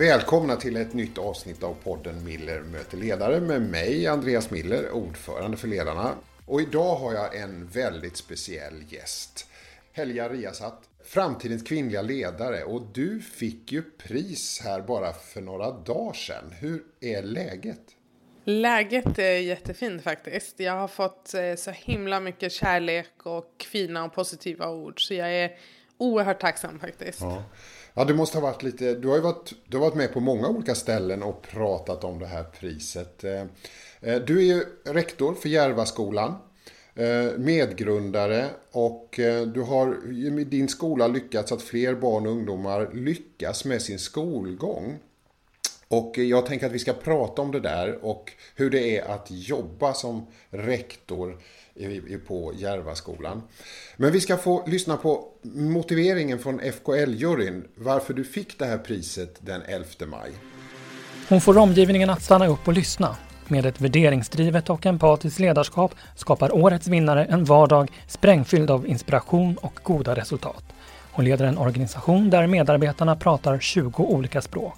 Välkomna till ett nytt avsnitt av podden Miller möter ledare med mig, Andreas Miller, ordförande för Ledarna. Och idag har jag en väldigt speciell gäst. Helga Riasat, framtidens kvinnliga ledare. Och du fick ju pris här bara för några dagar sedan. Hur är läget? Läget är jättefint faktiskt. Jag har fått eh, så himla mycket kärlek och fina och positiva ord. Så jag är oerhört tacksam faktiskt. Ja. Ja, du måste ha varit lite, du har ju varit, du har varit med på många olika ställen och pratat om det här priset. Eh, eh, du är ju rektor för Järvaskolan, eh, medgrundare och du har med din skola lyckats att fler barn och ungdomar lyckas med sin skolgång. Och jag tänker att vi ska prata om det där och hur det är att jobba som rektor på Järvaskolan. Men vi ska få lyssna på motiveringen från FKL-juryn varför du fick det här priset den 11 maj. Hon får omgivningen att stanna upp och lyssna. Med ett värderingsdrivet och empatiskt ledarskap skapar årets vinnare en vardag sprängfylld av inspiration och goda resultat. Hon leder en organisation där medarbetarna pratar 20 olika språk.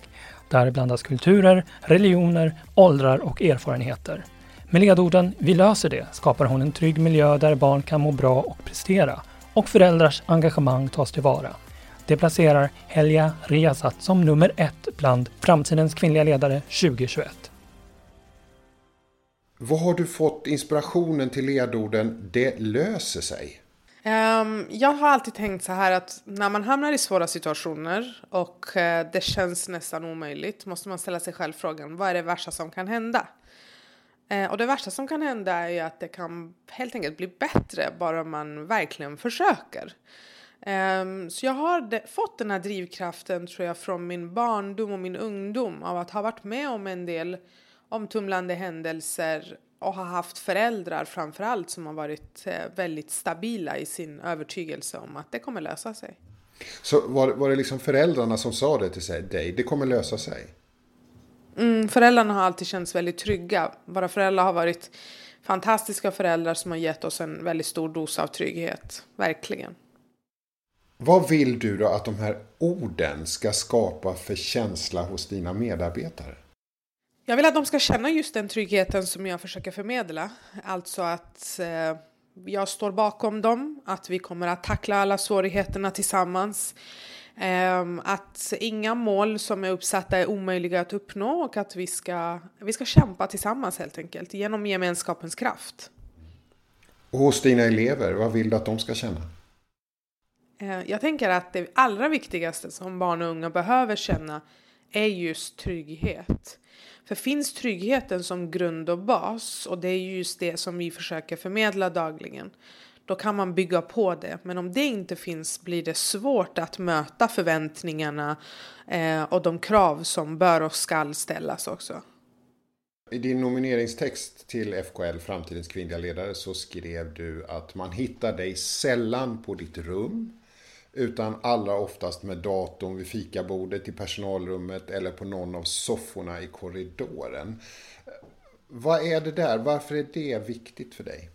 Där blandas kulturer, religioner, åldrar och erfarenheter. Med ledorden “Vi löser det” skapar hon en trygg miljö där barn kan må bra och prestera och föräldrars engagemang tas tillvara. Det placerar Helja Riazat som nummer ett bland framtidens kvinnliga ledare 2021. Vad har du fått inspirationen till ledorden “Det löser sig”? Um, jag har alltid tänkt så här att när man hamnar i svåra situationer och uh, det känns nästan omöjligt måste man ställa sig själv frågan vad är det värsta som kan hända? Eh, och det värsta som kan hända är ju att det kan helt enkelt bli bättre bara man verkligen försöker. Um, så jag har de, fått den här drivkraften tror jag från min barndom och min ungdom av att ha varit med om en del omtumlande händelser och ha haft föräldrar framför allt som har varit eh, väldigt stabila i sin övertygelse om att det kommer lösa sig. Så var, var det liksom föräldrarna som sa det till dig, det kommer lösa sig? Mm, föräldrarna har alltid känts väldigt trygga. Våra föräldrar har varit fantastiska föräldrar som har gett oss en väldigt stor dos av trygghet, verkligen. Vad vill du då att de här orden ska skapa för känsla hos dina medarbetare? Jag vill att de ska känna just den tryggheten som jag försöker förmedla. Alltså att eh, jag står bakom dem, att vi kommer att tackla alla svårigheterna tillsammans. Eh, att inga mål som är uppsatta är omöjliga att uppnå och att vi ska, vi ska kämpa tillsammans helt enkelt genom gemenskapens kraft. Och hos dina elever, vad vill du att de ska känna? Eh, jag tänker att det allra viktigaste som barn och unga behöver känna är just trygghet. För finns tryggheten som grund och bas, och det är just det som vi försöker förmedla dagligen, då kan man bygga på det. Men om det inte finns blir det svårt att möta förväntningarna eh, och de krav som bör och skall ställas också. I din nomineringstext till FKL Framtidens kvinnliga ledare så skrev du att man hittar dig sällan på ditt rum utan allra oftast med datorn vid fikabordet i personalrummet eller på någon av sofforna i korridoren. Vad är det där? Varför är det viktigt för dig?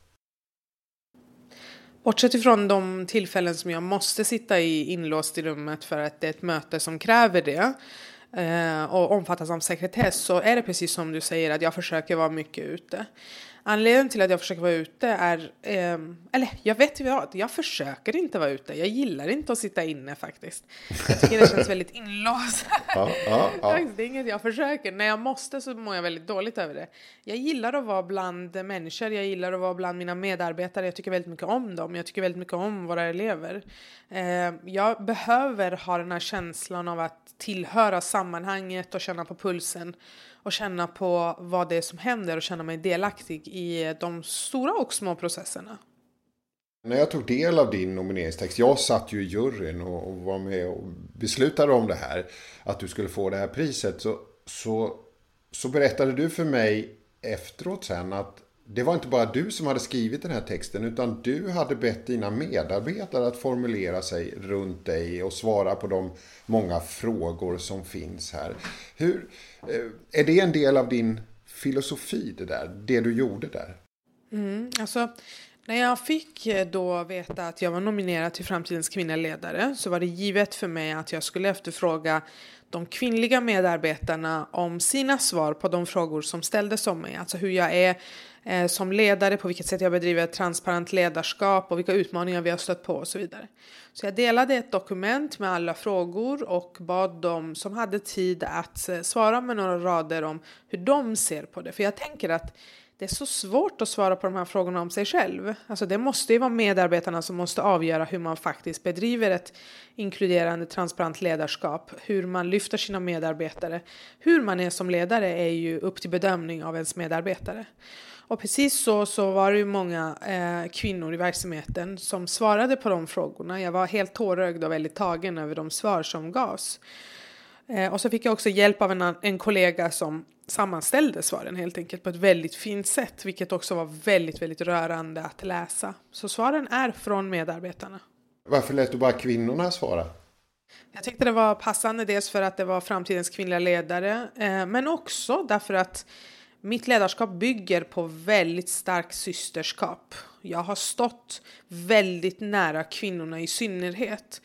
Bortsett ifrån de tillfällen som jag måste sitta i inlåst i rummet för att det är ett möte som kräver det eh, och omfattas av sekretess så är det precis som du säger att jag försöker vara mycket ute. Anledningen till att jag försöker vara ute är, eh, eller jag vet ju vad, jag försöker inte vara ute. Jag gillar inte att sitta inne faktiskt. Jag tycker det känns väldigt inlåst. Ja, ja, ja. Det är inget jag försöker. När jag måste så mår jag väldigt dåligt över det. Jag gillar att vara bland människor, jag gillar att vara bland mina medarbetare. Jag tycker väldigt mycket om dem, jag tycker väldigt mycket om våra elever. Eh, jag behöver ha den här känslan av att tillhöra sammanhanget och känna på pulsen och känna på vad det är som händer och känna mig delaktig i de stora och små processerna. När jag tog del av din nomineringstext, jag satt ju i juryn och, var med och beslutade om det här, att du skulle få det här priset, så, så, så berättade du för mig efteråt sen att det var inte bara du som hade skrivit den här texten utan du hade bett dina medarbetare att formulera sig runt dig och svara på de många frågor som finns här. Hur, eh, är det en del av din filosofi det där, det du gjorde där? Mm, alltså, När jag fick eh, då veta att jag var nominerad till Framtidens kvinnliga ledare så var det givet för mig att jag skulle efterfråga de kvinnliga medarbetarna om sina svar på de frågor som ställdes om mig. Alltså hur jag är eh, som ledare, på vilket sätt jag bedriver ett transparent ledarskap och vilka utmaningar vi har stött på och så vidare. Så jag delade ett dokument med alla frågor och bad dem som hade tid att eh, svara med några rader om hur de ser på det. För jag tänker att det är så svårt att svara på de här frågorna om sig själv. Alltså det måste ju vara medarbetarna som måste avgöra hur man faktiskt bedriver ett inkluderande, transparent ledarskap, hur man lyfter sina medarbetare. Hur man är som ledare är ju upp till bedömning av ens medarbetare. Och precis så, så var det ju många eh, kvinnor i verksamheten som svarade på de frågorna. Jag var helt tårögd och väldigt tagen över de svar som gavs. Eh, och så fick jag också hjälp av en, en kollega som sammanställde svaren helt enkelt på ett väldigt fint sätt, vilket också var väldigt, väldigt rörande att läsa. Så svaren är från medarbetarna. Varför lät du bara kvinnorna svara? Jag tyckte det var passande dels för att det var framtidens kvinnliga ledare, eh, men också därför att mitt ledarskap bygger på väldigt starkt systerskap. Jag har stått väldigt nära kvinnorna i synnerhet.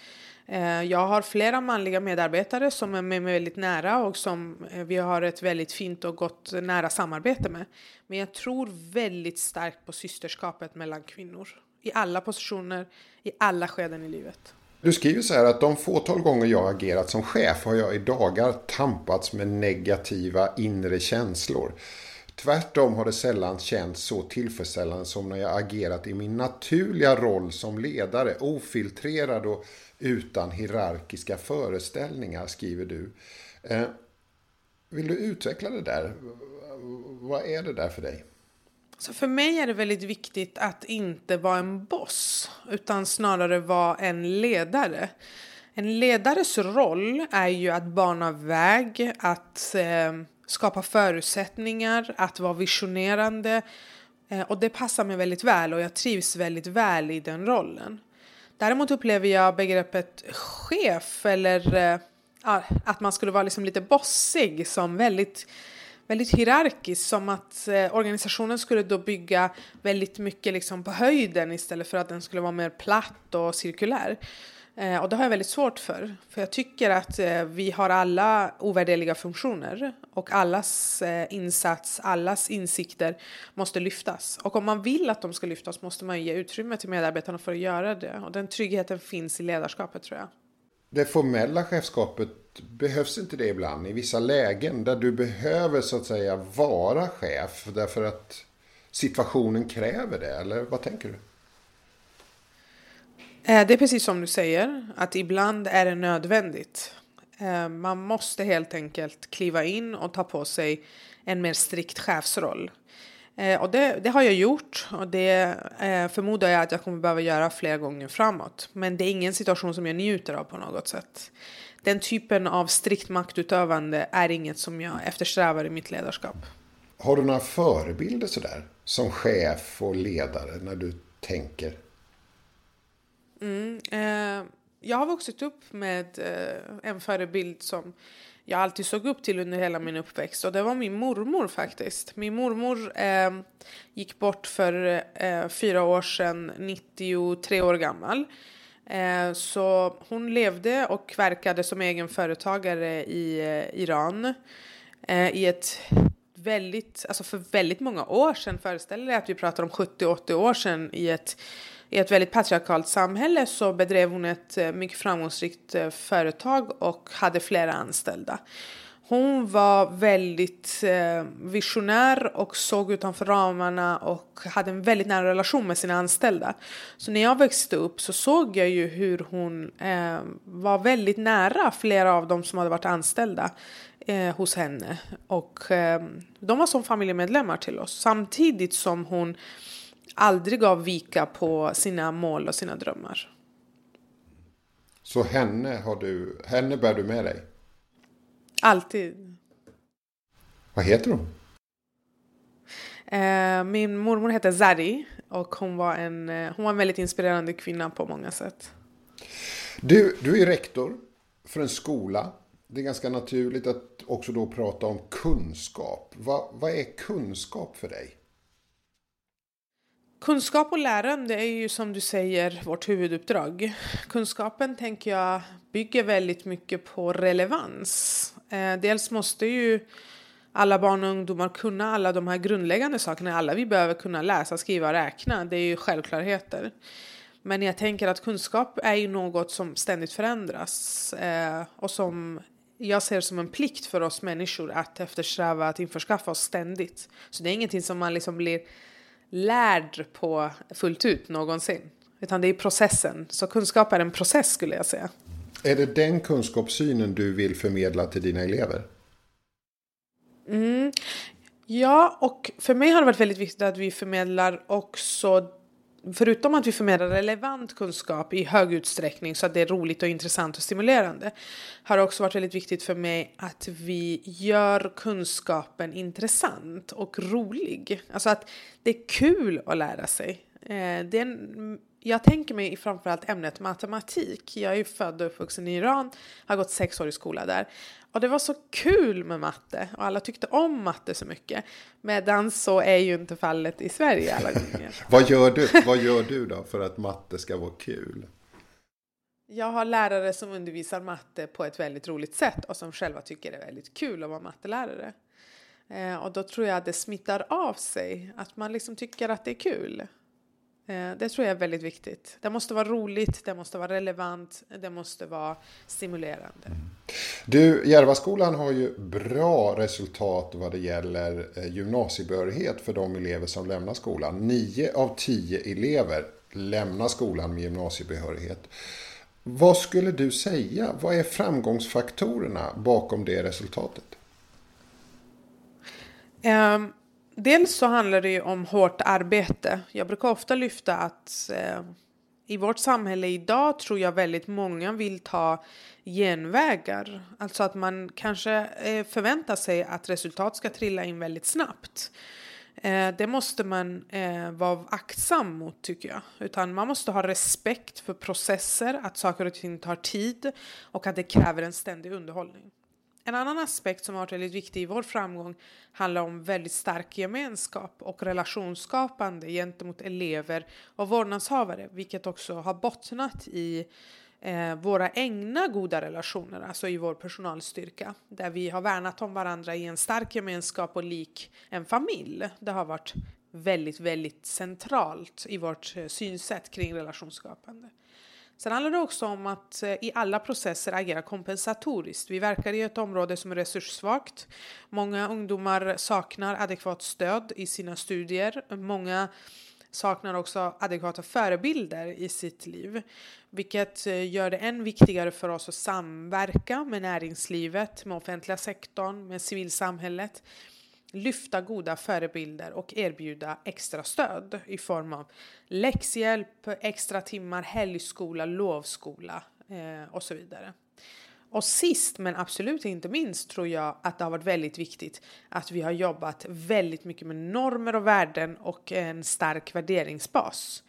Eh, jag har flera manliga medarbetare som är med mig väldigt nära och som eh, vi har ett väldigt fint och gott eh, nära samarbete med. Men jag tror väldigt starkt på systerskapet mellan kvinnor. I alla positioner, i alla skeden i livet. Du skriver så här att de fåtal gånger jag agerat som chef har jag i dagar tampats med negativa inre känslor. Tvärtom har det sällan känts så tillfredsställande som när jag agerat i min naturliga roll som ledare, ofiltrerad och utan hierarkiska föreställningar, skriver du. Eh, vill du utveckla det där? Vad är det där för dig? Så för mig är det väldigt viktigt att inte vara en boss utan snarare vara en ledare. En ledares roll är ju att bana väg, att eh, skapa förutsättningar, att vara visionerande. Eh, och det passar mig väldigt väl och jag trivs väldigt väl i den rollen. Däremot upplever jag begreppet chef eller äh, att man skulle vara liksom lite bossig som väldigt väldigt hierarkiskt som att eh, organisationen skulle då bygga väldigt mycket liksom på höjden istället för att den skulle vara mer platt och cirkulär. Eh, och det har jag väldigt svårt för. För jag tycker att eh, vi har alla ovärderliga funktioner och allas eh, insats, allas insikter måste lyftas. Och om man vill att de ska lyftas måste man ge utrymme till medarbetarna för att göra det. Och den tryggheten finns i ledarskapet tror jag. Det formella chefskapet, behövs inte det ibland i vissa lägen där du behöver så att säga vara chef därför att situationen kräver det? Eller vad tänker du? Eh, det är precis som du säger, att ibland är det nödvändigt. Eh, man måste helt enkelt kliva in och ta på sig en mer strikt chefsroll. Eh, och det, det har jag gjort och det förmodar jag att jag kommer behöva göra fler gånger framåt. Men det är ingen situation som jag njuter av på något sätt. Den typen av strikt maktutövande är inget som jag eftersträvar i mitt ledarskap. Har du några förebilder sådär? Som chef och ledare när du tänker? Mm, eh, jag har vuxit upp med eh, en förebild som jag alltid såg upp till under hela min uppväxt och det var min mormor faktiskt. Min mormor eh, gick bort för eh, fyra år sedan, 93 år gammal. Eh, så hon levde och verkade som egen företagare i eh, Iran eh, i ett väldigt, alltså för väldigt många år sedan, föreställer jag att vi pratar om 70-80 år sedan i ett i ett väldigt patriarkalt samhälle så bedrev hon ett eh, mycket framgångsrikt eh, företag och hade flera anställda. Hon var väldigt eh, visionär och såg utanför ramarna och hade en väldigt nära relation med sina anställda. Så när jag växte upp så såg jag ju hur hon var väldigt nära flera av dem som hade varit anställda hos henne. Och de var som familjemedlemmar till oss. Samtidigt som hon aldrig gav vika på sina mål och sina drömmar. Så henne, har du, henne bär du med dig? Alltid. Vad heter hon? Eh, min mormor hette Zari och hon var, en, eh, hon var en väldigt inspirerande kvinna på många sätt. Du, du är rektor för en skola. Det är ganska naturligt att också då prata om kunskap. Vad, vad är kunskap för dig? Kunskap och lärande är ju som du säger vårt huvuduppdrag. Kunskapen tänker jag bygger väldigt mycket på relevans. Eh, dels måste ju alla barn och ungdomar kunna alla de här grundläggande sakerna. Alla vi behöver kunna läsa, skriva och räkna. Det är ju självklarheter. Men jag tänker att kunskap är ju något som ständigt förändras eh, och som jag ser som en plikt för oss människor att eftersträva att införskaffa oss ständigt. Så det är ingenting som man liksom blir lärd på fullt ut någonsin. Utan det är processen. Så kunskap är en process skulle jag säga. Är det den kunskapssynen du vill förmedla till dina elever? Mm. Ja, och för mig har det varit väldigt viktigt att vi förmedlar också förutom att vi förmedlar relevant kunskap i hög utsträckning så att det är roligt och intressant och stimulerande har det också varit väldigt viktigt för mig att vi gör kunskapen intressant och rolig. Alltså att det är kul att lära sig. Eh, det är en, jag tänker mig framförallt ämnet matematik. Jag är ju född och uppvuxen i Iran, har gått sex år i skola där. Och det var så kul med matte och alla tyckte om matte så mycket. Medan så är ju inte fallet i Sverige alla gånger. vad, gör du, vad gör du då för att matte ska vara kul? Jag har lärare som undervisar matte på ett väldigt roligt sätt och som själva tycker det är väldigt kul att vara mattelärare. Eh, och då tror jag att det smittar av sig, att man liksom tycker att det är kul. Eh, det tror jag är väldigt viktigt. Det måste vara roligt, det måste vara relevant, det måste vara stimulerande. Mm. Du, Järvaskolan har ju bra resultat vad det gäller eh, gymnasiebehörighet för de elever som lämnar skolan. Nio av tio elever lämnar skolan med gymnasiebehörighet. Vad skulle du säga? Vad är framgångsfaktorerna bakom det resultatet? Um, dels så handlar det ju om hårt arbete. Jag brukar ofta lyfta att eh, i vårt samhälle idag tror jag väldigt många vill ta genvägar. Alltså att man kanske eh, förväntar sig att resultat ska trilla in väldigt snabbt. Eh, det måste man eh, vara aktsam mot tycker jag. Utan man måste ha respekt för processer, att saker och ting tar tid och att det kräver en ständig underhållning. En annan aspekt som har varit väldigt viktig i vår framgång handlar om väldigt stark gemenskap och relationsskapande gentemot elever och vårdnadshavare, vilket också har bottnat i eh, våra egna goda relationer, alltså i vår personalstyrka, där vi har värnat om varandra i en stark gemenskap och lik en familj. Det har varit väldigt, väldigt centralt i vårt eh, synsätt kring relationsskapande. Sen handlar det också om att eh, i alla processer agera kompensatoriskt. Vi verkar i ett område som är resurssvagt. Många ungdomar saknar adekvat stöd i sina studier. Många saknar också adekvata förebilder i sitt liv, vilket eh, gör det än viktigare för oss att samverka med näringslivet, med offentliga sektorn, med civilsamhället lyfta goda förebilder och erbjuda extra stöd i form av läxhjälp, extra timmar, helgskola, lovskola eh, och så vidare. Och sist men absolut inte minst tror jag att det har varit väldigt viktigt att vi har jobbat väldigt mycket med normer och värden och en stark värderingsbas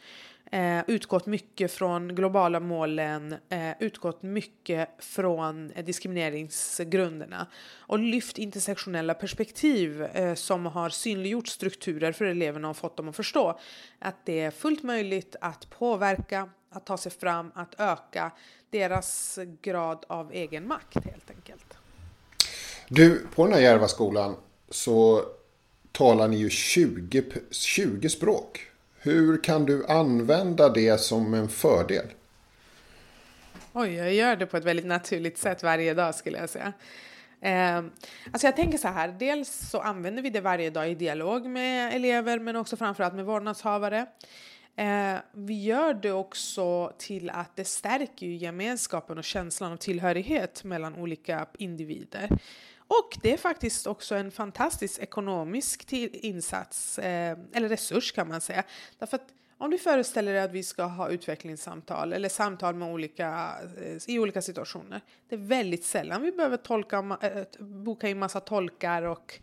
eh, utgått mycket från globala målen, eh, utgått mycket från eh, diskrimineringsgrunderna och lyft intersektionella perspektiv eh, som har synliggjort strukturer för eleverna och fått dem att förstå att det är fullt möjligt att påverka, att ta sig fram, att öka deras grad av egen makt helt enkelt. Du, på den här Järvaskolan så talar ni ju 20, 20 språk. Hur kan du använda det som en fördel? Oj, jag gör det på ett väldigt naturligt sätt varje dag skulle jag säga. Eh, alltså jag tänker så här, dels så använder vi det varje dag i dialog med elever men också framförallt med vårdnadshavare. Eh, vi gör det också till att det stärker gemenskapen och känslan av tillhörighet mellan olika individer. Och det är faktiskt också en fantastisk ekonomisk insats, eh, eller resurs kan man säga. Därför att om du föreställer dig att vi ska ha utvecklingssamtal eller samtal med olika, eh, i olika situationer. Det är väldigt sällan vi behöver tolka, eh, boka in massa tolkar och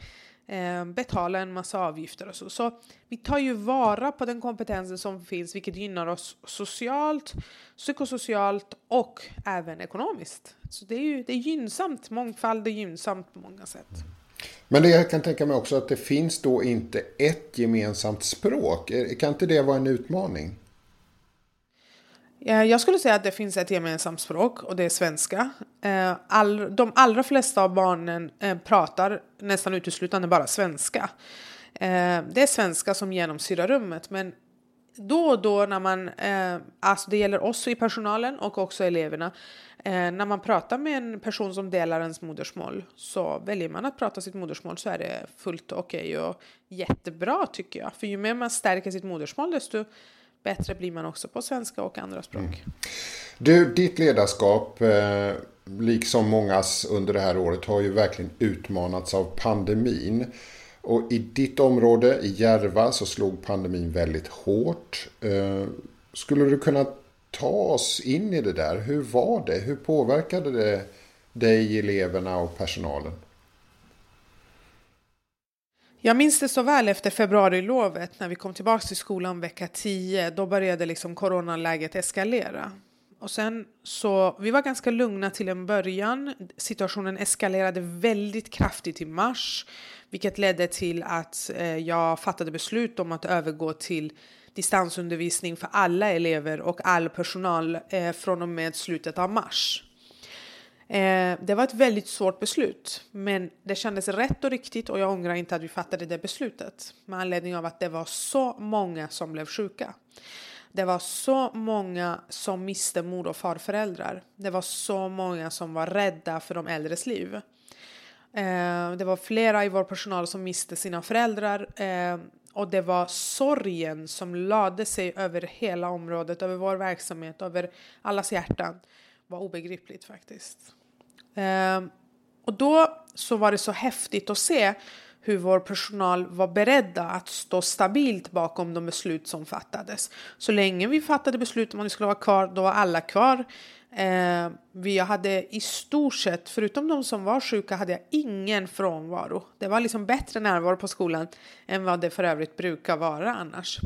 eh, betala en massa avgifter och så. Så vi tar ju vara på den kompetensen som finns vilket gynnar oss socialt, psykosocialt och även ekonomiskt. Så det är ju det är gynnsamt, mångfald är gynnsamt på många sätt. Men det jag kan tänka mig också att det finns då inte ett gemensamt språk. Kan inte det vara en utmaning? Eh, jag skulle säga att det finns ett gemensamt språk och det är svenska. Eh, all, de allra flesta av barnen eh, pratar nästan uteslutande bara svenska. Det är svenska som genomsyrar rummet men då och då när man, alltså det gäller oss i personalen och också eleverna, när man pratar med en person som delar ens modersmål så väljer man att prata sitt modersmål så är det fullt okej okay och jättebra tycker jag. För ju mer man stärker sitt modersmål desto bättre blir man också på svenska och andra språk. Mm. Du, ditt ledarskap, eh, liksom mångas under det här året, har ju verkligen utmanats av pandemin. Och i ditt område, i Järva, så slog pandemin väldigt hårt. Eh, skulle du kunna ta oss in i det där? Hur var det? Hur påverkade det dig, eleverna och personalen? Jag minns det så väl efter februarilovet när vi kom tillbaka till skolan vecka 10. Då började liksom coronaläget eskalera. Och sen så, vi var ganska lugna till en början. Situationen eskalerade väldigt kraftigt i mars, vilket ledde till att eh, jag fattade beslut om att övergå till distansundervisning för alla elever och all personal eh, från och med slutet av mars. Eh, det var ett väldigt svårt beslut, men det kändes rätt och riktigt och jag ångrar inte att vi fattade det beslutet med anledning av att det var så många som blev sjuka. Det var så många som miste mor och farföräldrar. Det var så många som var rädda för de äldres liv. Eh, det var flera i vår personal som miste sina föräldrar eh, och det var sorgen som lade sig över hela området, över vår verksamhet, över allas hjärtan. Det var obegripligt faktiskt. Ehm, och då så var det så häftigt att se hur vår personal var beredda att stå stabilt bakom de beslut som fattades. Så länge vi fattade beslut om att vi skulle vara kvar, då var alla kvar. Eh, vi hade i stort sett, förutom de som var sjuka, hade jag ingen frånvaro. Det var liksom bättre närvaro på skolan än vad det för övrigt brukar vara annars.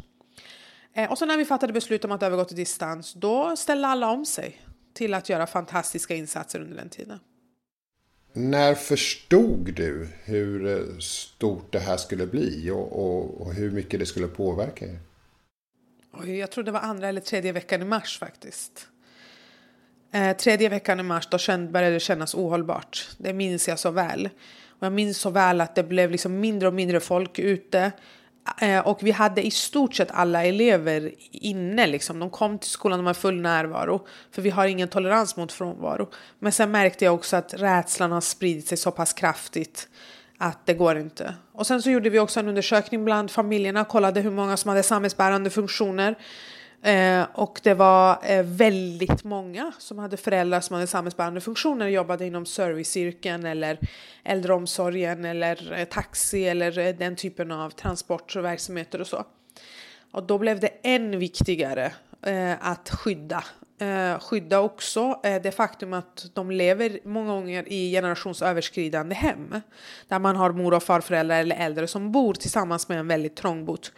Eh, och så när vi fattade beslut om att övergå till distans, då ställde alla om sig till att göra fantastiska insatser under den tiden. När förstod du hur eh, stort det här skulle bli och, och, och hur mycket det skulle påverka er? jag tror det var andra eller tredje veckan i mars faktiskt. Eh, tredje veckan i mars då känd, började det kännas ohållbart. Det minns jag så väl. Och jag minns så väl att det blev liksom mindre och mindre folk ute. Eh, och vi hade i stort sett alla elever inne. Liksom. De kom till skolan de var full närvaro. För vi har ingen tolerans mot frånvaro. Men sen märkte jag också att rädslan har spridit sig så pass kraftigt att det går inte. Och sen så gjorde vi också en undersökning bland familjerna. Kollade hur många som hade samhällsbärande funktioner. Eh, och det var eh, väldigt många som hade föräldrar som hade samhällsbärande funktioner, jobbade inom serviceyrken eller äldreomsorgen eller eh, taxi eller eh, den typen av transportverksamheter och så. Och då blev det än viktigare eh, att skydda. Eh, skydda också eh, det faktum att de lever många gånger i generationsöverskridande hem. Där man har mor och farföräldrar eller äldre som bor tillsammans med en väldigt trångbott.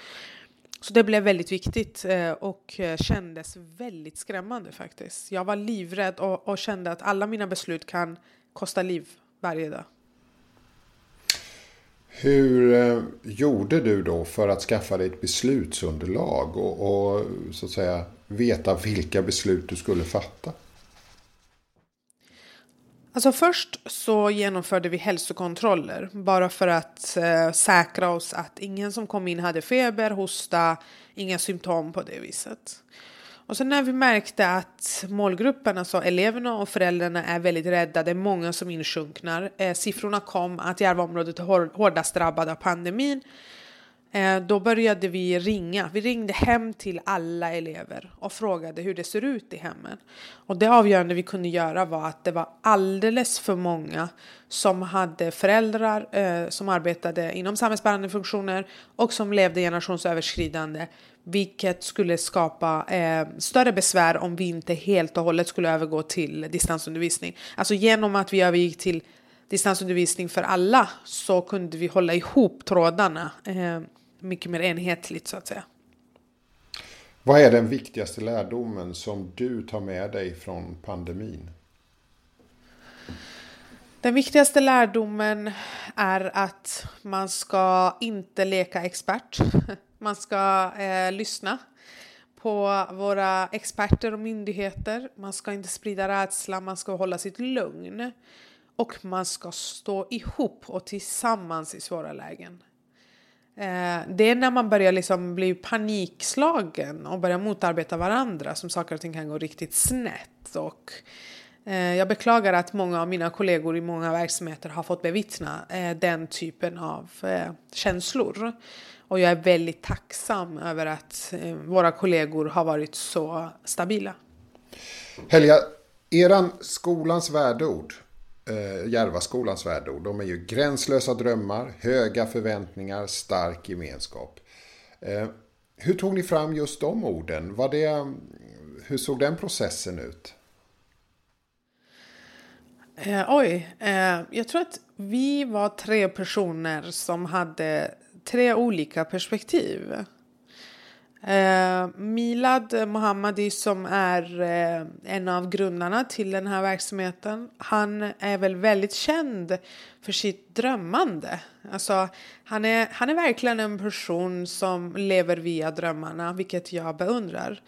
Så det blev väldigt viktigt eh, och eh, kändes väldigt skrämmande faktiskt. Jag var livrädd och, och kände att alla mina beslut kan kosta liv varje dag. Hur eh, gjorde du då för att skaffa dig ett beslutsunderlag och, och så att säga veta vilka beslut du skulle fatta? Alltså först så genomförde vi hälsokontroller bara för att eh, säkra oss att ingen som kom in hade feber, hosta, inga symptom på det viset. Och sen när vi märkte att målgruppen, alltså eleverna och föräldrarna är väldigt rädda, det är många som insjunknar. Eh, siffrorna kom att Järvaområdet är hårdast drabbade av pandemin Eh, då började vi ringa. Vi ringde hem till alla elever och frågade hur det ser ut i hemmen. Och det avgörande vi kunde göra var att det var alldeles för många som hade föräldrar eh, som arbetade inom samhällsbärande funktioner och som levde generationsöverskridande. Vilket skulle skapa eh, större besvär om vi inte helt och hållet skulle övergå till distansundervisning. Alltså genom att vi övergick till distansundervisning för alla så kunde vi hålla ihop trådarna eh, mycket mer enhetligt så att säga. Vad är den viktigaste lärdomen som du tar med dig från pandemin? Den viktigaste lärdomen är att man ska inte leka expert. Man ska eh, lyssna på våra experter och myndigheter. Man ska inte sprida rädsla, man ska hålla sitt lugn. Och man ska stå ihop och tillsammans i svåra lägen. Eh, det är när man börjar liksom bli panikslagen och börjar motarbeta varandra som saker och ting kan gå riktigt snett. Och eh, jag beklagar att många av mina kollegor i många verksamheter har fått bevittna eh, den typen av känslor. Och jag är väldigt tacksam över att våra kollegor har varit så stabila. Helga, eran skolans värdeord, Eh, Järvaskolans värdeord, de är ju gränslösa drömmar, höga förväntningar, stark gemenskap. Eh, hur tog ni fram just de orden? Var det, hur såg den processen ut? Eh, oj, eh, jag tror att vi var tre personer som hade tre olika perspektiv. Eh, Milad Mohammadi som är eh, en av grundarna till den här verksamheten. Han är väl väldigt känd för sitt drömmande. Alltså, han, är, han är verkligen en person som lever via drömmarna, vilket jag beundrar.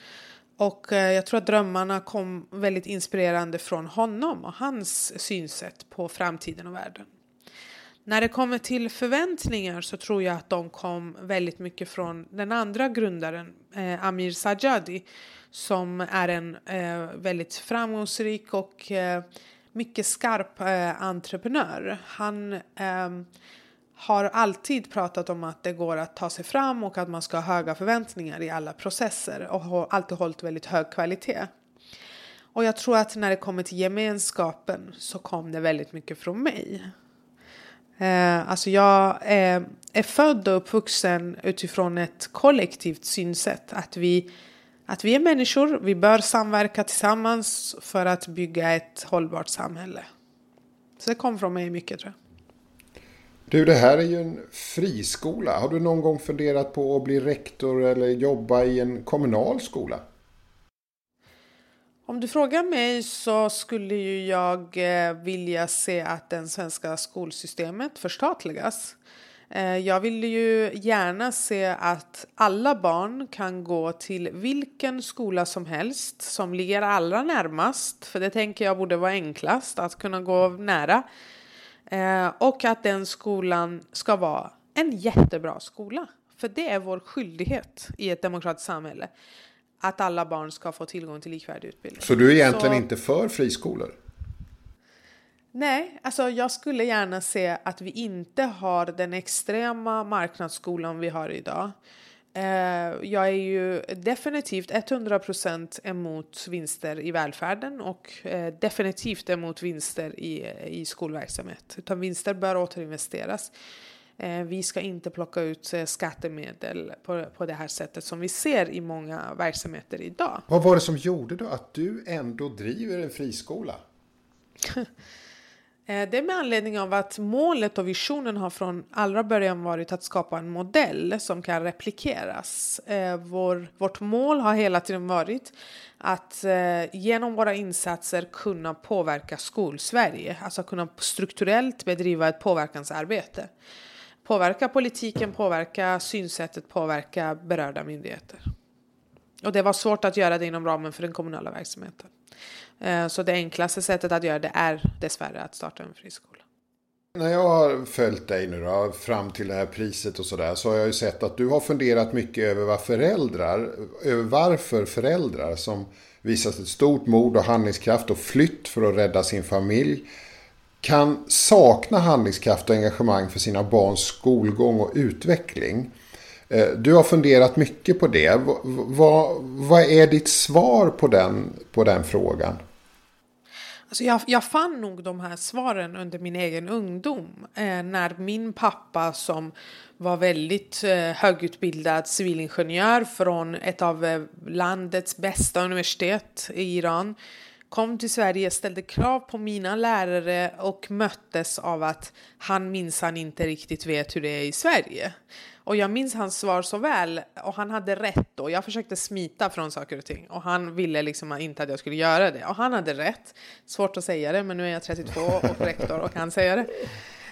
Och eh, jag tror att drömmarna kom väldigt inspirerande från honom och hans synsätt på framtiden och världen. När det kommer till förväntningar så tror jag att de kom väldigt mycket från den andra grundaren, eh, Amir Sajadi, som är en eh, väldigt framgångsrik och eh, mycket skarp eh, entreprenör. Han ehm, har alltid pratat om att det går att ta sig fram och att man ska ha höga förväntningar i alla processer och har alltid hållit väldigt hög kvalitet. Och jag tror att när det kommer till gemenskapen så kom det väldigt mycket från mig. Eh, alltså jag är, är född och uppvuxen utifrån ett kollektivt synsätt. Att vi, att vi är människor, vi bör samverka tillsammans för att bygga ett hållbart samhälle. Så det kom från mig mycket tror jag. Du, det här är ju en friskola. Har du någon gång funderat på att bli rektor eller jobba i en kommunal skola? Om du frågar mig så skulle ju jag eh, vilja se att det svenska skolsystemet förstatligas. Eh, jag vill ju gärna se att alla barn kan gå till vilken skola som helst som ligger allra närmast. För det tänker jag borde vara enklast att kunna gå nära eh, och att den skolan ska vara en jättebra skola. För det är vår skyldighet i ett demokratiskt samhälle. Att alla barn ska få tillgång till likvärdig utbildning. Så du är egentligen Så, inte för friskolor? Nej, alltså jag skulle gärna se att vi inte har den extrema marknadsskolan vi har idag. Eh, jag är ju definitivt 100% emot vinster i välfärden och eh, definitivt emot vinster i, i skolverksamhet. Utan vinster bör återinvesteras. Eh, vi ska inte plocka ut skattemedel på, på det här sättet som vi ser i många verksamheter idag. Vad var det som gjorde då att du ändå driver en friskola? Eh, det är med anledning av att målet och visionen har från allra början varit att skapa en modell som kan replikeras. Eh, vår, vårt mål har hela tiden varit att eh, genom våra insatser kunna påverka skolsverige, alltså kunna strukturellt bedriva ett påverkansarbete. Påverka politiken, påverka synsättet, påverka berörda myndigheter. Och det var svårt att göra det inom ramen för den kommunala verksamheten. Eh, så det enklaste sättet att göra det är dessvärre att starta en friskola. När jag har följt dig nu då, fram till det här priset och sådär, så har jag ju sett att du har funderat mycket över vad föräldrar, över varför föräldrar som visat ett stort mod och handlingskraft och flytt för att rädda sin familj kan sakna handlingskraft och engagemang för sina barns skolgång och utveckling. Eh, du har funderat mycket på det. Vad, vad är ditt svar på den, på den frågan? Alltså jag, jag fann nog de här svaren under min egen ungdom. Eh, när min pappa som var väldigt eh, högutbildad civilingenjör från ett av eh, landets bästa universitet i Iran kom till Sverige, ställde krav på mina lärare och möttes av att han minsann inte riktigt vet hur det är i Sverige. Och jag minns hans svar så väl och han hade rätt då. Jag försökte smita från saker och ting och han ville liksom inte att jag skulle göra det. Och han hade rätt. Svårt att säga det men nu är jag 32 och rektor och kan säga det.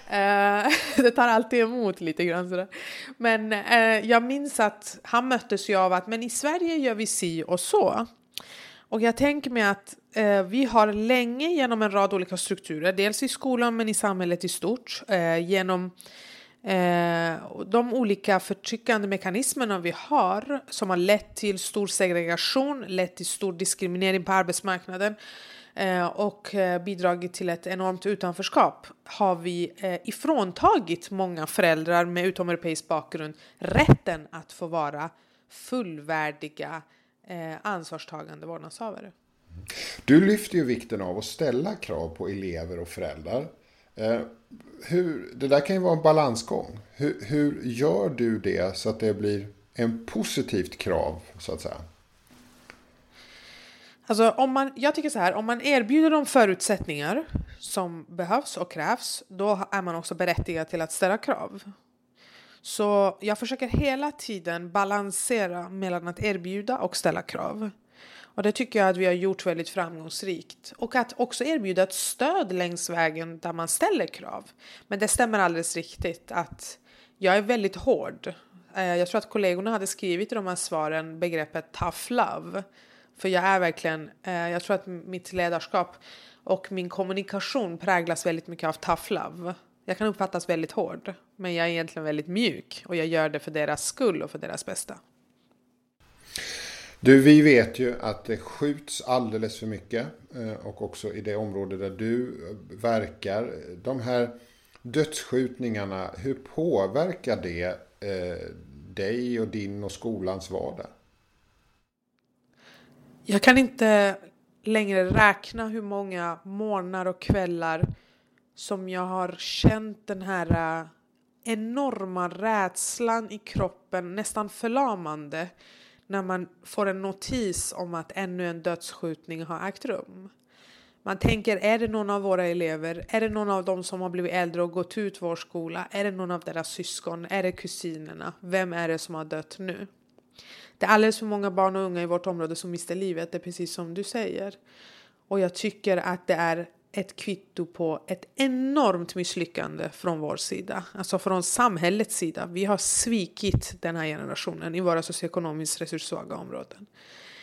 Uh, det tar alltid emot lite grann sådär. Men uh, jag minns att han möttes ju av att men i Sverige gör vi si och så. Och jag tänker mig att Eh, vi har länge genom en rad olika strukturer, dels i skolan men i samhället i stort, eh, genom eh, de olika förtryckande mekanismerna vi har som har lett till stor segregation, lett till stor diskriminering på arbetsmarknaden Eh, och eh, bidragit till ett enormt utanförskap har vi eh, ifråntagit många föräldrar med utomeuropeisk bakgrund rätten att få vara fullvärdiga ansvarstagande vårdnadshavare. Du lyfter ju vikten av att ställa krav på elever och föräldrar. Eh, hur, det där kan ju vara en balansgång. Hur, hur gör du det så att det blir en positivt krav så att säga? Alltså om man, jag tycker så här, om man erbjuder de förutsättningar som behövs och krävs, då är man också berättigad till att ställa krav. Så jag försöker hela tiden balansera mellan att erbjuda och ställa krav. Och det tycker jag att vi har gjort väldigt framgångsrikt. Och att också erbjuda ett stöd längs vägen där man ställer krav. Men det stämmer alldeles riktigt att jag är väldigt hård. Eh, jag tror att kollegorna hade skrivit i de här svaren begreppet tough love. För jag är verkligen, eh, jag tror att mitt ledarskap och min kommunikation präglas väldigt mycket av tough love. Jag kan uppfattas väldigt hård, men jag är egentligen väldigt mjuk och jag gör det för deras skull och för deras bästa. Du, vi vet ju att det skjuts alldeles för mycket eh, och också i det område där du eh, verkar. De här dödsskjutningarna, hur påverkar det eh, dig och din och skolans vardag? Jag kan inte längre räkna hur många morgnar och kvällar som jag har känt den här enorma rädslan i kroppen, nästan förlamande, när man får en notis om att ännu en dödsskjutning har ägt rum. Man tänker, är det någon av våra elever? Är det någon av dem som har blivit äldre och gått ut vår skola? Är det någon av deras syskon? Är det kusinerna? Vem är det som har dött nu? Det är alldeles för många barn och unga i vårt område som mister livet, det är precis som du säger. Och jag tycker att det är ett kvitto på ett enormt misslyckande från vår sida, alltså från samhällets sida. Vi har svikit den här generationen i våra socioekonomiskt resurssvaga områden.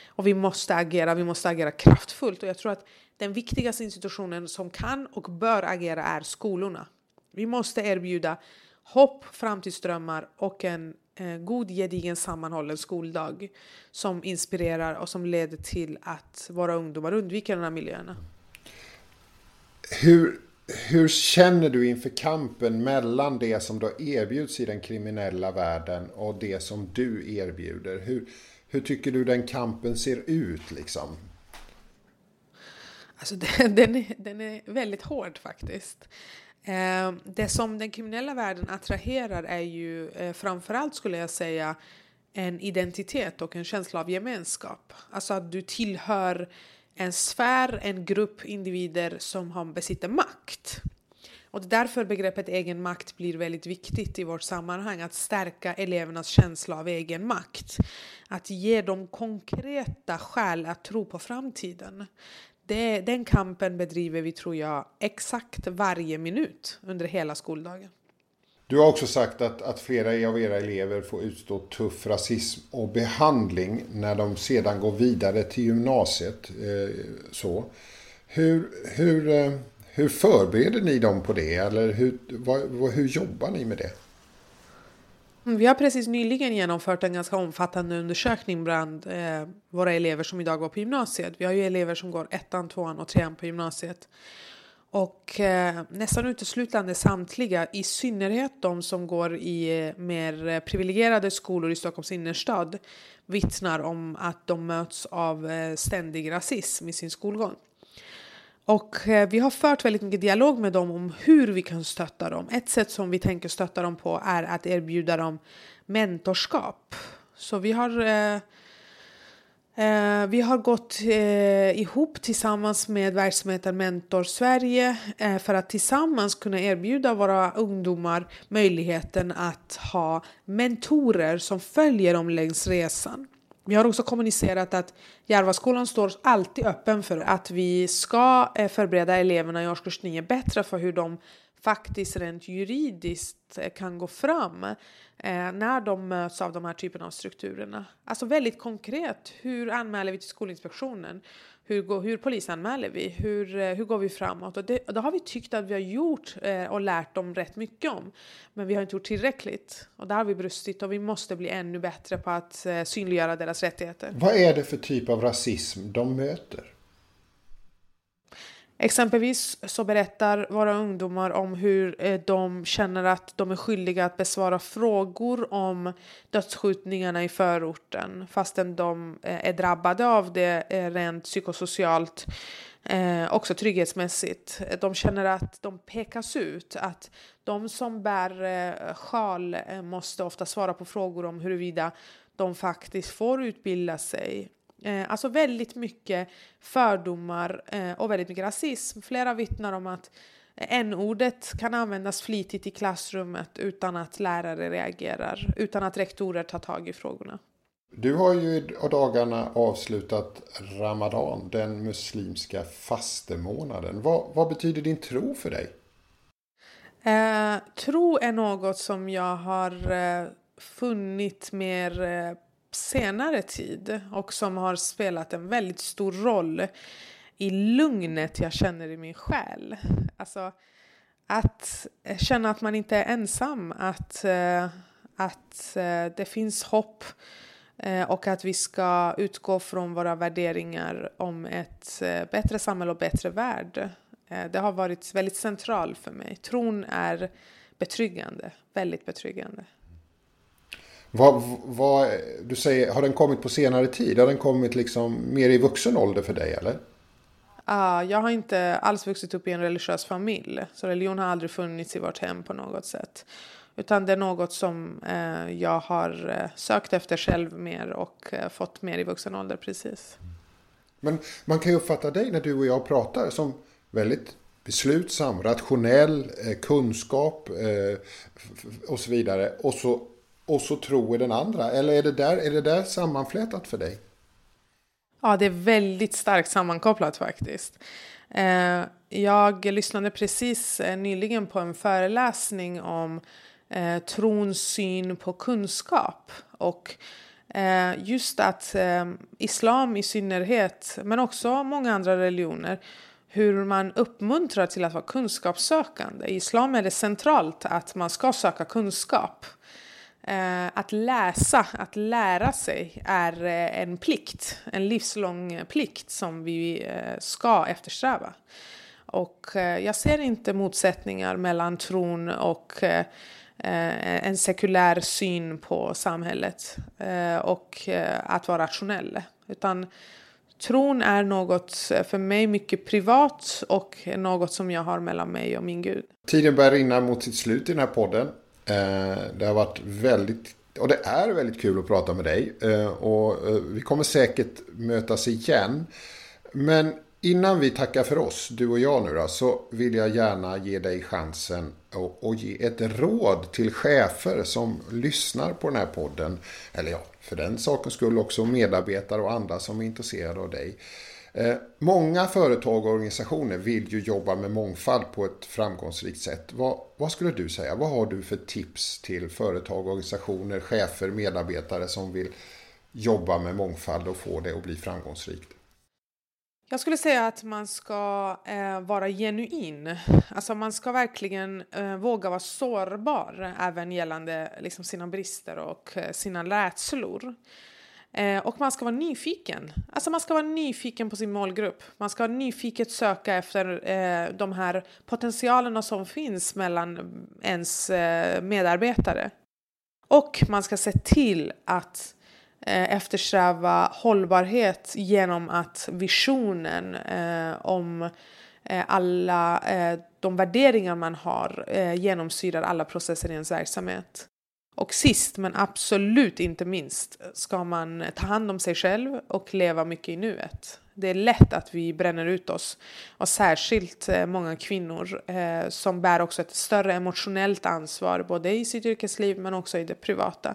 Och vi måste agera, vi måste agera kraftfullt. Och jag tror att den viktigaste institutionen som kan och bör agera är skolorna. Vi måste erbjuda hopp, framtidsdrömmar och en eh, god, gedigen, sammanhållen skoldag som inspirerar och som leder till att våra ungdomar undviker de här miljöerna. Hur, hur känner du inför kampen mellan det som då erbjuds i den kriminella världen och det som du erbjuder? Hur, hur tycker du den kampen ser ut liksom? Alltså den, den, är, den är väldigt hård faktiskt. Eh, det som den kriminella världen attraherar är ju eh, framförallt skulle jag säga en identitet och en känsla av gemenskap. Alltså att du tillhör en sfär, en grupp individer som har, besitter makt. Och därför begreppet egen makt blir väldigt viktigt i vårt sammanhang. Att stärka elevernas känsla av egen makt. Att ge dem konkreta skäl att tro på framtiden det, den kampen bedriver vi, tror jag, exakt varje minut under hela skoldagen. Du har också sagt att, att flera av era elever får utstå tuff rasism och behandling när de sedan går vidare till gymnasiet. Eh, så. Hur, hur, eh, hur förbereder ni dem på det? Eller hur, vad, hur jobbar ni med det? Mm, vi har precis nyligen genomfört en ganska omfattande undersökning bland eh, våra elever som idag går på gymnasiet. Vi har ju elever som går ettan, tvåan och trean på gymnasiet. Och eh, nästan uteslutande samtliga, i synnerhet de som går i eh, mer eh, privilegierade skolor i Stockholms innerstad, vittnar om att de möts av eh, ständig rasism i sin skolgång. Och eh, vi har fört väldigt mycket dialog med dem om hur vi kan stötta dem. Ett sätt som vi tänker stötta dem på är att erbjuda dem mentorskap. Så vi har eh, eh, vi har gått eh, ihop tillsammans med verksamheten Mentor Sverige eh, för att tillsammans kunna erbjuda våra ungdomar möjligheten att ha mentorer som följer dem längs resan. Vi har också kommunicerat att Järvaskolan står alltid öppen för att vi ska eh, förbereda eleverna i årskurs 9 bättre för hur de faktiskt rent juridiskt eh, kan gå fram eh, när de möts av de här typen av strukturerna. Alltså väldigt konkret, hur anmäler vi till Skolinspektionen? Hur, går, hur polisanmäler vi? Hur, eh, hur går vi framåt? Och det, och det har vi tyckt att vi har gjort eh, och lärt dem rätt mycket om. Men vi har inte gjort tillräckligt. Och där har vi brustit och vi måste bli ännu bättre på att eh, synliggöra deras rättigheter. Vad är det för typ av rasism de möter? Exempelvis så berättar våra ungdomar om hur eh, de känner att de är skyldiga att besvara frågor om dödsskjutningarna i förorten fastän de eh, är drabbade av det eh, rent psykosocialt också trygghetsmässigt. De känner att de pekas ut, att de som bär sjal måste ofta svara på frågor om huruvida de faktiskt får utbilda sig Eh, alltså väldigt mycket fördomar eh, och väldigt mycket rasism. Flera vittnar om att n-ordet kan användas flitigt i klassrummet utan att lärare reagerar, utan att rektorer tar tag i frågorna. Du har ju i dagarna avslutat Ramadan, den muslimska fastemånaden. Vad, vad betyder din tro för dig? Eh, tro är något som jag har eh, funnit mer eh, senare tid och som har spelat en väldigt stor roll i lugnet jag känner i min själ. Alltså att känna att man inte är ensam, att, eh, att eh, det finns hopp eh, och att vi ska utgå från våra värderingar om ett bättre samhälle och bättre värld. Det har varit väldigt centralt för mig. Tron är betryggande, väldigt betryggande. Vad, vad, du säger, har den kommit på senare tid? Har den kommit liksom mer i vuxen ålder för dig eller? Uh, jag har inte alls vuxit upp i en religiös familj. Så religion har aldrig funnits i vårt hem på något sätt. Utan det är något som uh, jag har uh, sökt efter själv mer och uh, fått mer i vuxen ålder precis. Men man kan ju uppfatta dig när du och jag pratar som väldigt beslutsam, rationell, kunskap och så vidare. Och så och så tro i den andra? Eller är det där, är det där sammanflätat för dig? Ja, det är väldigt starkt sammankopplat faktiskt. Eh, jag lyssnade precis eh, nyligen på en föreläsning om eh, trons syn på kunskap. Och just att islam i synnerhet, men också många andra religioner, hur man uppmuntrar till att vara kunskapssökande. I islam är det centralt att man ska söka kunskap. Eh, att läsa, att lära sig är eh, en plikt, en livslång plikt som vi eh, ska eftersträva. Och eh, jag ser inte motsättningar mellan tron och eh, eh, en sekulär syn på samhället och att vara rationell. Utan tron är något för mig mycket privat och något som jag har mellan mig och min Gud. Tiden börjar rinna mot sitt slut i den här podden. Eh, det har varit väldigt och det är väldigt kul att prata med dig. Eh, och eh, vi kommer säkert mötas igen. Men innan vi tackar för oss, du och jag nu då, så vill jag gärna ge dig chansen att ge ett råd till chefer som lyssnar på den här podden. Eller ja, för den sakens skull också medarbetare och andra som är intresserade av dig. Eh, många företag och organisationer vill ju jobba med mångfald på ett framgångsrikt sätt. Vad, vad, skulle du säga? Vad har du för tips till företag, organisationer, chefer, medarbetare som vill jobba med mångfald och få det att bli framgångsrikt? Jag skulle säga att man ska eh, vara genuin. Alltså man ska verkligen eh, våga vara sårbar även gällande liksom, sina brister och eh, sina rädslor. Eh, och man ska vara nyfiken. Alltså man ska vara nyfiken på sin målgrupp. Man ska nyfiket söka efter eh, de här potentialerna som finns mellan ens eh, medarbetare. Och man ska se till att eh, eftersträva hållbarhet genom att visionen eh, om eh, alla eh, de värderingar man har eh, genomsyrar alla processer i ens verksamhet. Och sist men absolut inte minst ska man ta hand om sig själv och leva mycket i nuet. Det är lätt att vi bränner ut oss och särskilt eh, många kvinnor eh, som bär också ett större emotionellt ansvar både i sitt yrkesliv men också i det privata.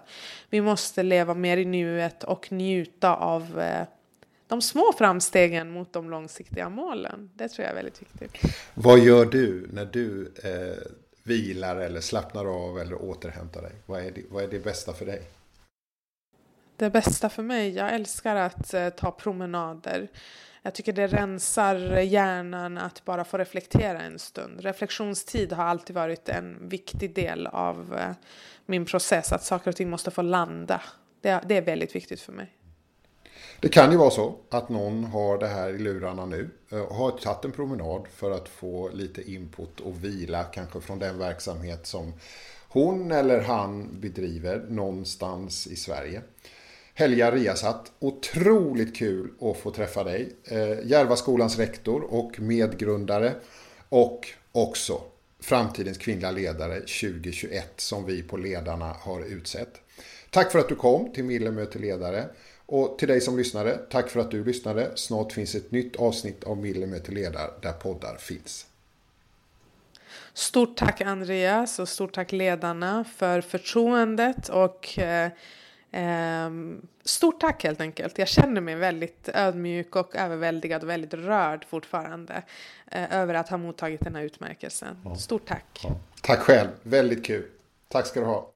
Vi måste leva mer i nuet och njuta av eh, de små framstegen mot de långsiktiga målen. Det tror jag är väldigt viktigt. Vad gör du när du eh, vilar eller slappnar av eller återhämtar dig? Vad är det, vad är det bästa för dig? Det bästa för mig? Jag älskar att eh, ta promenader. Jag tycker det rensar eh, hjärnan att bara få reflektera en stund. Reflektionstid har alltid varit en viktig del av eh, min process. Att saker och ting måste få landa. Det, det är väldigt viktigt för mig. Det kan ju vara så att någon har det här i lurarna nu eh, och har tagit en promenad för att få lite input och vila kanske från den verksamhet som hon eller han bedriver någonstans i Sverige. Helga Riasat, otroligt kul att få träffa dig. Eh, Järvaskolans rektor och medgrundare och också framtidens kvinnliga ledare 2021 som vi på Ledarna har utsett. Tack för att du kom till Mille möter ledare. Och till dig som lyssnade, tack för att du lyssnade. Snart finns ett nytt avsnitt av Mille möter ledare där poddar finns. Stort tack Andreas och stort tack ledarna för förtroendet och eh, eh, stort tack helt enkelt. Jag känner mig väldigt ödmjuk och överväldigad och väldigt rörd fortfarande eh, över att ha mottagit den här utmärkelsen. Ja. Stort tack. Ja. Tack själv, väldigt kul. Tack ska du ha.